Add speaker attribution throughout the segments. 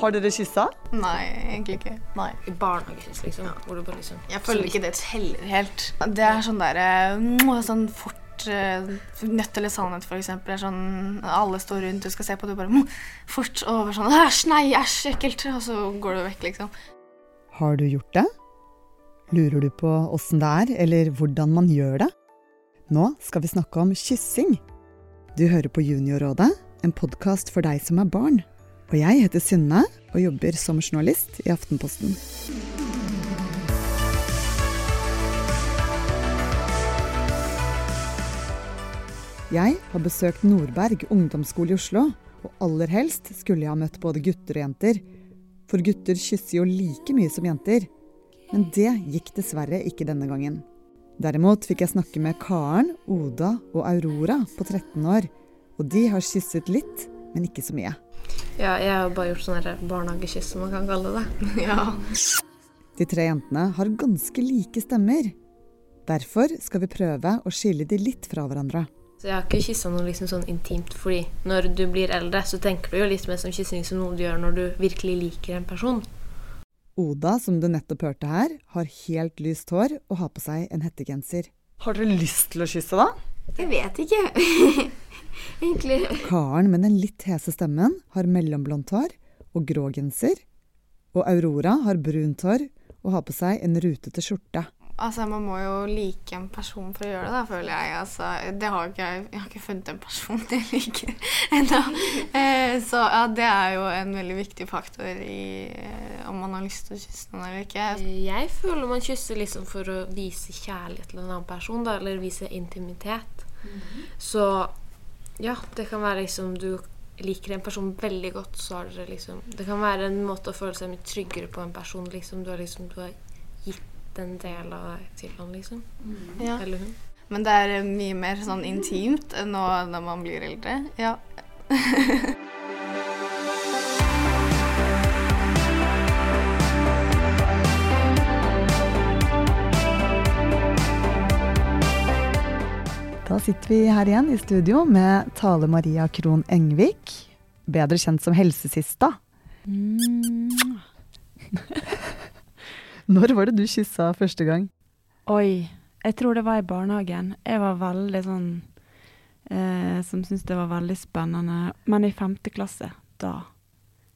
Speaker 1: Har dere kyssa?
Speaker 2: Nei, egentlig ikke. Nei.
Speaker 3: I barnehagekyss, liksom. Hvor du bare liksom
Speaker 2: Jeg føler ikke det teller helt. Det er sånn derre Sånn fort eh, Nødt eller sannhet, er Sånn, alle står rundt du skal se på, du bare mm, fort over sånn Æsj, nei, æsj, ekkelt. Og så går du vekk, liksom.
Speaker 1: Har du gjort det? Lurer du på åssen det er, eller hvordan man gjør det? Nå skal vi snakke om kyssing. Du hører på Juniorrådet, en podkast for deg som er barn. Og jeg heter Synne og jobber som journalist i Aftenposten. Jeg har besøkt Nordberg ungdomsskole i Oslo, og aller helst skulle jeg ha møtt både gutter og jenter. For gutter kysser jo like mye som jenter. Men det gikk dessverre ikke denne gangen. Derimot fikk jeg snakke med Karen, Oda og Aurora på 13 år. Og de har kysset litt, men ikke så mye.
Speaker 3: Ja, jeg har bare gjort sånn barnehagekyss, som man kan kalle det.
Speaker 2: Ja.
Speaker 1: De tre jentene har ganske like stemmer. Derfor skal vi prøve å skille de litt fra hverandre.
Speaker 3: Så jeg har ikke kyssa noe liksom sånn intimt, fordi når du blir eldre, så tenker du jo litt mer som kyssing som noe du gjør når du virkelig liker en person.
Speaker 1: Oda, som du nettopp hørte her, har helt lyst hår og har på seg en hettegenser. Har dere lyst til å kysse, da?
Speaker 4: Jeg vet ikke. Egentlig.
Speaker 1: Karen med den litt hese stemmen har mellomblondt hår og grå genser. Og Aurora har brunt hår og har på seg en rutete skjorte.
Speaker 2: Altså, Man må jo like en person for å gjøre det, da, føler jeg. Altså, det har ikke, jeg har ikke funnet en person jeg liker ennå. Eh, så ja, det er jo en veldig viktig faktor i eh, om man har lyst til å kysse noen eller ikke.
Speaker 3: Jeg føler man kysser liksom for å vise kjærlighet til en annen person, da, eller vise intimitet. Så ja, det kan være liksom du liker en person veldig godt, så har dere liksom Det kan være en måte å føle seg mye tryggere på en person, liksom. Du har liksom du har gitt en del av deg til han, liksom.
Speaker 2: Ja.
Speaker 3: Eller hun.
Speaker 2: Men det er mye mer sånn intimt enn nå når man blir eldre. Ja.
Speaker 1: sitter vi her igjen i studio med Tale Maria Krohn Engvik, bedre kjent som Helsesista. Når var det du kyssa første gang?
Speaker 5: Oi, jeg tror det var i barnehagen. Jeg var veldig sånn eh, Som syntes det var veldig spennende. Men i femte klasse, da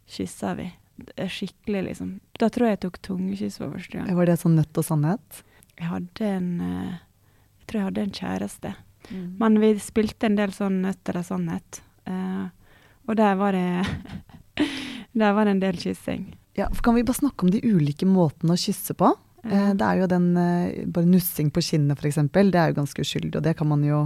Speaker 5: kyssa vi. Er Skikkelig, liksom. Da tror jeg jeg tok tungekyss for første gang.
Speaker 1: Var det sånn nødt og sannhet?
Speaker 5: Jeg hadde en eh, Jeg tror jeg hadde en kjæreste. Men vi spilte en del sånn nødt eller sannhet. Eh, og der var det Der var det en del kyssing.
Speaker 1: Ja, for Kan vi bare snakke om de ulike måtene å kysse på? Eh, det er jo den eh, bare nussing på kinnet, f.eks. Det er jo ganske uskyldig, og det kan man jo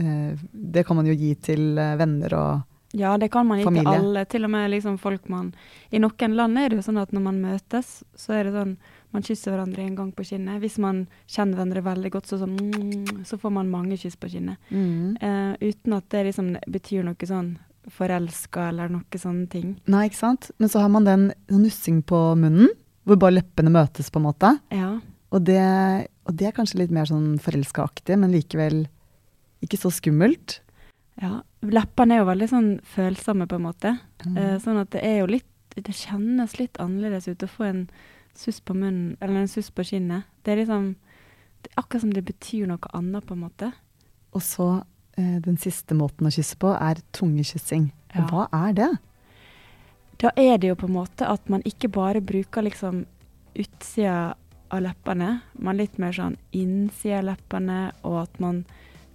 Speaker 1: eh, det kan man jo gi til eh, venner og
Speaker 5: Ja, det kan man ikke
Speaker 1: Familie.
Speaker 5: alle. Til og med liksom folk man I noen land er det jo sånn at når man møtes, så er det sånn man kysser hverandre en gang på kinnet. Hvis man kjenner hverandre veldig godt, så, sånn, mm, så får man mange kyss på kinnet. Eh, uten at det liksom betyr noe sånn forelska eller noe sånne ting.
Speaker 1: Nei, ikke sant? Men så har man den nussing på munnen, hvor bare leppene møtes, på en måte.
Speaker 5: Ja.
Speaker 1: Og det, og det er kanskje litt mer sånn forelska-aktig, men likevel ikke så skummelt.
Speaker 5: ja. Leppene er jo veldig sånn følsomme, på en måte.
Speaker 1: Mm.
Speaker 5: Uh, sånn at det er jo litt Det kjennes litt annerledes ut å få en suss på munnen, eller en suss på kinnet. Det er liksom det er Akkurat som det betyr noe annet, på en måte.
Speaker 1: Og så eh, den siste måten å kysse på er tungekyssing.
Speaker 5: Ja.
Speaker 1: Hva er det?
Speaker 5: Da er det jo på en måte at man ikke bare bruker liksom utsida av leppene, men litt mer sånn innsida av leppene, og at man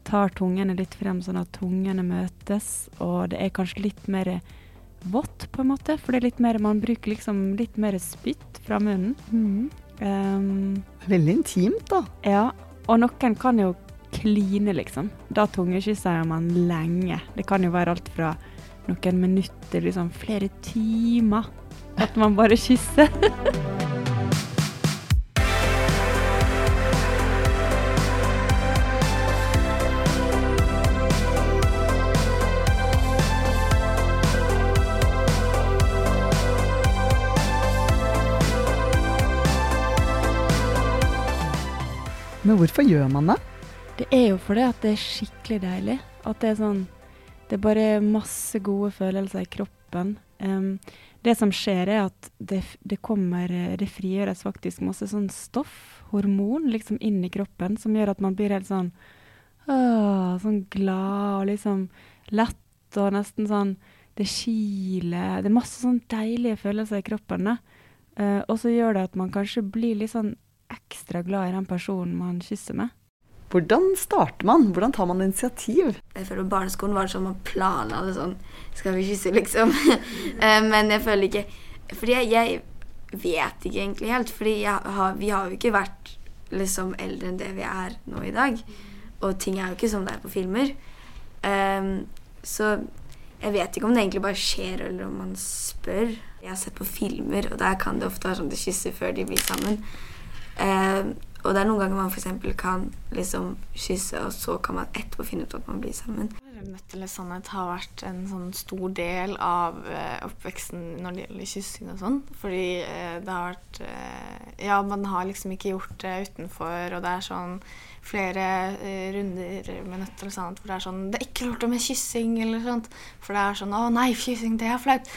Speaker 5: tar tungene litt frem sånn at tungene møtes, og det er kanskje litt mer vått, på en måte, for det er litt mer, man bruker liksom litt mer spytt fra munnen. Um,
Speaker 1: Veldig intimt, da.
Speaker 5: ja, og noen kan jo kline, liksom. Da tungekysser man lenge. Det kan jo være alt fra noen minutter, liksom flere timer. At man bare kysser.
Speaker 1: Men hvorfor gjør man det?
Speaker 5: Det er jo fordi at det er skikkelig deilig. At det er sånn Det er bare masse gode følelser i kroppen. Um, det som skjer, er at det, det kommer eh, Det frigjøres faktisk masse sånn stoff, hormon, liksom inn i kroppen, som gjør at man blir helt sånn åh, Sånn glad og liksom lett og nesten sånn Det kiler. Det er masse sånn deilige følelser i kroppen. Eh, og så gjør det at man kanskje blir litt sånn ekstra glad i den personen man kysser med.
Speaker 1: Hvordan starter man? Hvordan tar man initiativ?
Speaker 4: Jeg føler på barneskolen var det sånn man planla det sånn Skal vi kysse, liksom? Eh, Men jeg føler ikke Fordi jeg, jeg vet ikke egentlig helt. Fordi jeg har, vi har jo ikke vært liksom eldre enn det vi er nå i dag. Og ting er jo ikke som det er på filmer. Um, så jeg vet ikke om det egentlig bare skjer, eller om man spør. Jeg har sett på filmer, og der kan det ofte være sånn at de kysser før de blir sammen. Ehm, og det er noen ganger man f.eks. kan liksom kysse, og så kan man etterpå finne ut at man blir sammen.
Speaker 2: Nødt eller sannhet har vært en sånn stor del av eh, oppveksten når det gjelder kyssing og sånn. Fordi eh, det har vært eh, Ja, man har liksom ikke gjort det utenfor, og det er sånn flere eh, runder med nødt eller sannhet hvor det er sånn Det er ikke lurt med kyssing, eller sånt. For det er sånn Å nei, kyssing, det er flaut.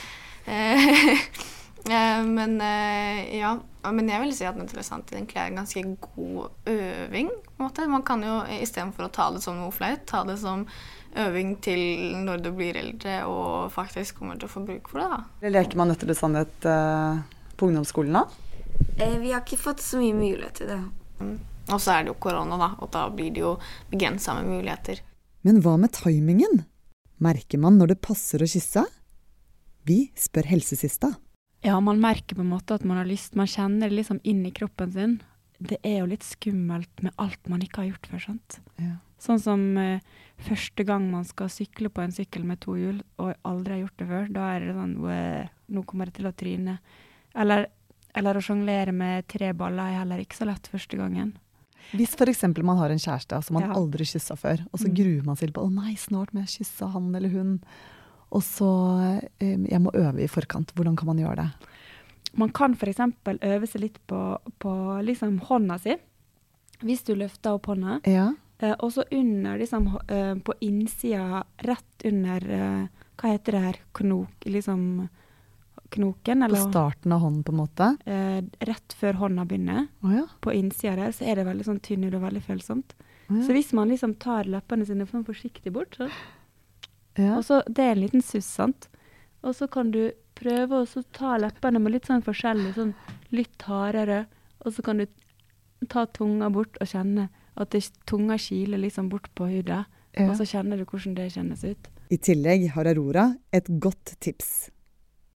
Speaker 2: Eh, eh, men eh, ja. Men jeg vil si at sannhet egentlig er en ganske god øving. på en måte. Man kan jo istedenfor å ta det som noe flaut, ta det som øving til når du blir eldre og faktisk kommer til å få bruk for det. da.
Speaker 1: Eller leker man nødt til sannhet uh, på ungdomsskolen da?
Speaker 4: Eh, vi har ikke fått så mye mulighet til det.
Speaker 2: Og så er det jo korona, da, og da blir det jo begrensa med muligheter.
Speaker 1: Men hva med timingen? Merker man når det passer å kysse? Vi spør helsesista.
Speaker 5: Ja, man merker på en måte at man har lyst. Man kjenner det liksom inn i kroppen sin. Det er jo litt skummelt med alt man ikke har gjort før, sant.
Speaker 1: Ja.
Speaker 5: Sånn som eh, første gang man skal sykle på en sykkel med to hjul, og aldri har gjort det før. Da er det sånn «Wow, Nå kommer jeg til å tryne. Eller, eller å sjonglere med tre baller er heller ikke så lett første gangen.
Speaker 1: Hvis f.eks. man har en kjæreste som man
Speaker 5: Ja.
Speaker 1: aldri kyssa før, og så
Speaker 5: Mm.
Speaker 1: gruer man seg til på 'Å nei, snart må jeg kysse han eller hun', og så eh, 'Jeg må øve i forkant'. Hvordan kan man gjøre det?
Speaker 5: Man kan f.eks. øve seg litt på, på liksom hånda si. Hvis du løfter opp hånda,
Speaker 1: Ja.
Speaker 5: eh, og så under liksom eh, på innsida, rett under Hva heter det her? Knok, liksom knoken?
Speaker 1: På starten av hånden, på en måte.
Speaker 5: rett før hånda begynner.
Speaker 1: Oh, ja.
Speaker 5: På innsida der så er det veldig sånn tynn og veldig følsomt.
Speaker 1: Å
Speaker 5: Så hvis man liksom tar leppene sine sånn forsiktig bort, så,
Speaker 1: ja.
Speaker 5: og så Det er en liten suss, sant. Og så kan du prøve å ta leppene med litt sånn forskjellig, sånn litt hardere. Og så kan du ta tunga bort og kjenne at det, tunga kiler liksom bort på huden.
Speaker 1: Ja.
Speaker 5: Og så kjenner du hvordan det kjennes ut.
Speaker 1: I tillegg har Aurora et godt tips.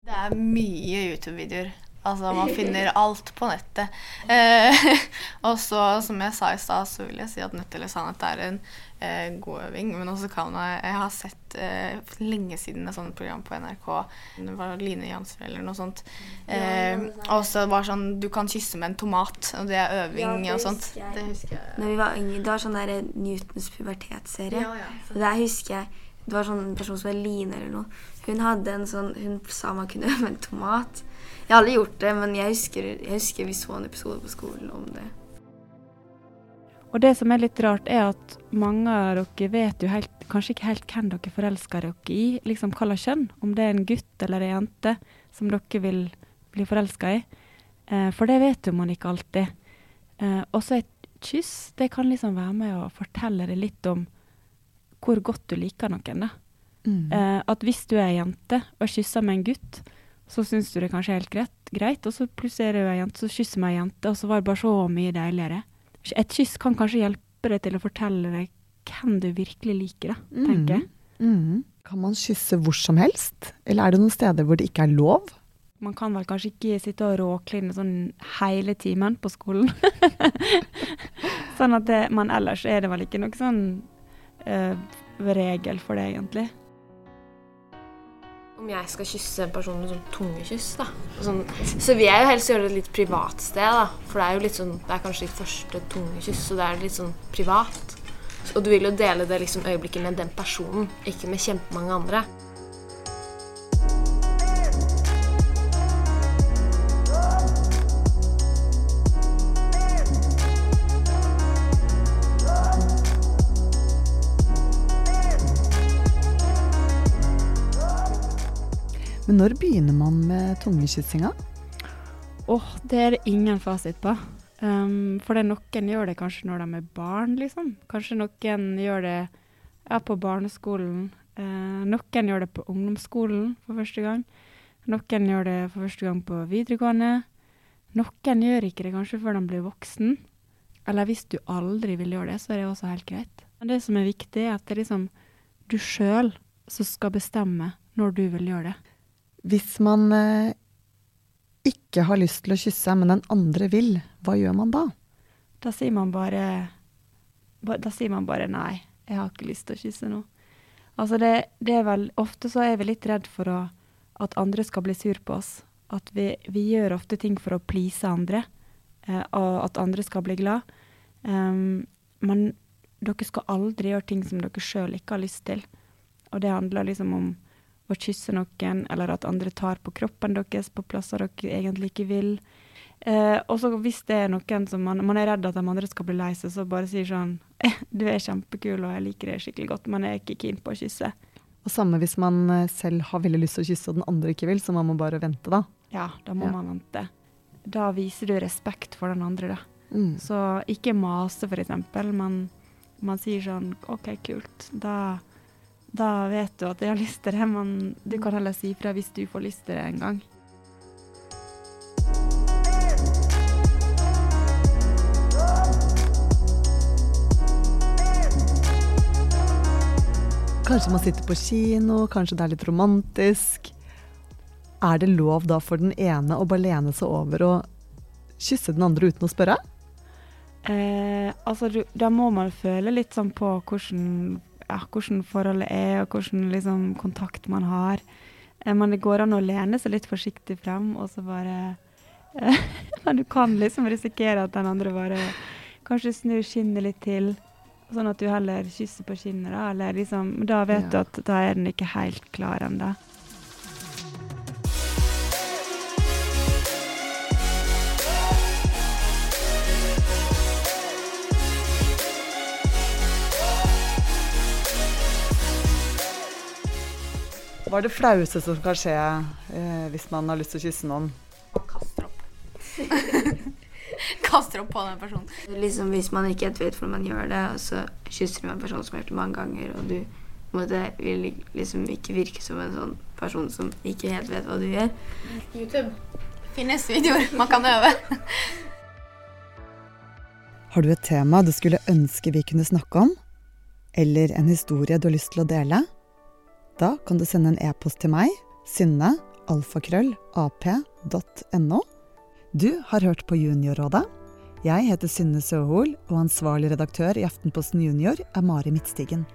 Speaker 2: Det er mye YouTube-videoer. Altså, man finner alt på nettet. Eh, og så, som jeg sa i stad, så vil jeg si at nødt eller sannhet er en eh, god øving. Men også kan jeg Jeg har sett eh, lenge siden et sånt program på NRK. Det var Line Jansrud eller noe sånt. Eh, og så var det sånn Du kan kysse med en tomat, og det er øving
Speaker 4: Ja, det
Speaker 2: og sånt.
Speaker 4: jeg.
Speaker 2: Det husker jeg.
Speaker 4: Når vi var yngre, Det var sånn der Newtons pubertetsserie.
Speaker 2: Ja, ja.
Speaker 4: Og der husker jeg Det var sånn en person som het Line eller noe. Hun hadde en sånn Hun sa man kunne øve en tomat. Jeg har aldri gjort det, men jeg husker, jeg husker vi så en episode på skolen om det.
Speaker 5: Og det som er litt rart, er at mange av dere vet jo helt, kanskje ikke helt hvem dere forelsker dere i. Liksom hva slags kjønn. Om det er en gutt eller ei jente som dere vil bli forelska i. Eh, for det vet jo man ikke alltid. Eh, også et kyss, det kan liksom være med å fortelle deg litt om hvor godt du liker noen. da.
Speaker 1: Mm.
Speaker 5: Eh, at hvis du er jente og kysser med en gutt, så syns du det kanskje er helt greit, greit og så plutselig er du ei jente, så kysser med ei jente, og så var det bare så mye deiligere. Et kyss kan kanskje hjelpe deg til å fortelle deg hvem du virkelig liker, da, tenker jeg.
Speaker 1: Mm. Kan man kysse hvor som helst, eller er det noen steder hvor det ikke er lov?
Speaker 5: Man kan vel kanskje ikke sitte og råkline sånn hele timen på skolen. sånn at det, Men ellers er det vel ikke noe sånn uh, regel for det, egentlig.
Speaker 3: Om jeg skal kysse en person med sånn tungekyss, da. Sånn, så vil jeg jo helst gjøre det et litt privat sted, da. For det er jo litt sånn, det er kanskje ditt første tungekyss, så det er litt sånn privat. Og du vil jo dele det liksom øyeblikket med den personen, ikke med kjempemange andre.
Speaker 1: Når begynner man med tungekyssinga?
Speaker 5: Åh, det er det ingen fasit på. Um, for det noen gjør det kanskje når de er barn, liksom. Kanskje noen gjør det ja, på barneskolen. Uh, noen gjør det på ungdomsskolen for første gang. Noen gjør det for første gang på videregående. Noen gjør ikke det kanskje før de blir voksen. Eller hvis du aldri vil gjøre det, så er det også helt greit. Men det som er viktig, er at det er liksom du sjøl som skal bestemme når du vil gjøre det.
Speaker 1: Hvis man eh, ikke har lyst til å kysse, men den andre vil, hva gjør man da?
Speaker 5: Da sier man bare Da sier man bare nei, jeg har ikke lyst til å kysse nå. Altså det, det er vel Ofte så er vi litt redd for å, at andre skal bli sur på oss. At vi, vi gjør ofte ting for å please andre, eh, og at andre skal bli glad. Um, men dere skal aldri gjøre ting som dere sjøl ikke har lyst til. Og det handler liksom om å kysse noen, eller at andre tar på kroppen deres på plasser dere egentlig ikke vil. Eh, og så hvis det er noen som man, man, er redd at de andre skal bli lei seg, så bare sier sånn eh, Du er kjempekul, og jeg liker deg skikkelig godt, men jeg er ikke keen på å kysse.
Speaker 1: Og samme hvis man eh, selv har veldig lyst til å kysse, og den andre ikke vil, så man må bare vente, da.
Speaker 5: Ja, da må ja. man vente. Da viser du respekt for den andre, da.
Speaker 1: Mm.
Speaker 5: Så ikke mase, eksempel, men man sier sånn OK, kult. Da, da vet du at jeg har lyst til det, men du kan heller si fra hvis du får lyst til det en gang.
Speaker 1: Kanskje man sitter på kino, kanskje det er litt romantisk. Er det lov da for den ene å bare lene seg over og kysse den andre uten å spørre?
Speaker 5: Eh, altså, da må man føle litt sånn på hvordan, ja, hvordan forholdet er, og hvordan liksom, kontakt man har. Eh, men det går an å lene seg litt forsiktig frem, og så bare eh, Men du kan liksom risikere at den andre bare kanskje snur skinnet litt til. Sånn at du heller kysser på kinnet, da. Eller liksom Da vet ja. du at da er den ikke helt klar ennå.
Speaker 1: Hva er det flaueste som kan skje eh, hvis man har lyst til å kysse noen?
Speaker 2: Kaster opp. Kaster opp på den personen.
Speaker 4: Liksom Hvis man ikke helt vet hvordan man gjør det, og så kysser du med en person som har gjort det mange ganger, og du måte, vil liksom ikke virke som en sånn person som ikke helt vet hva du gjør.
Speaker 2: YouTube. Finnes videoer man kan øve.
Speaker 1: Har du et tema du skulle ønske vi kunne snakke om? Eller en historie du har lyst til å dele? Da kan du sende en e-post til meg, synne, alfakrøll.ap.no. Du har hørt på Juniorrådet. Jeg heter Synne Søhol, og ansvarlig redaktør i Aftenposten Junior er Mari Midtstigen.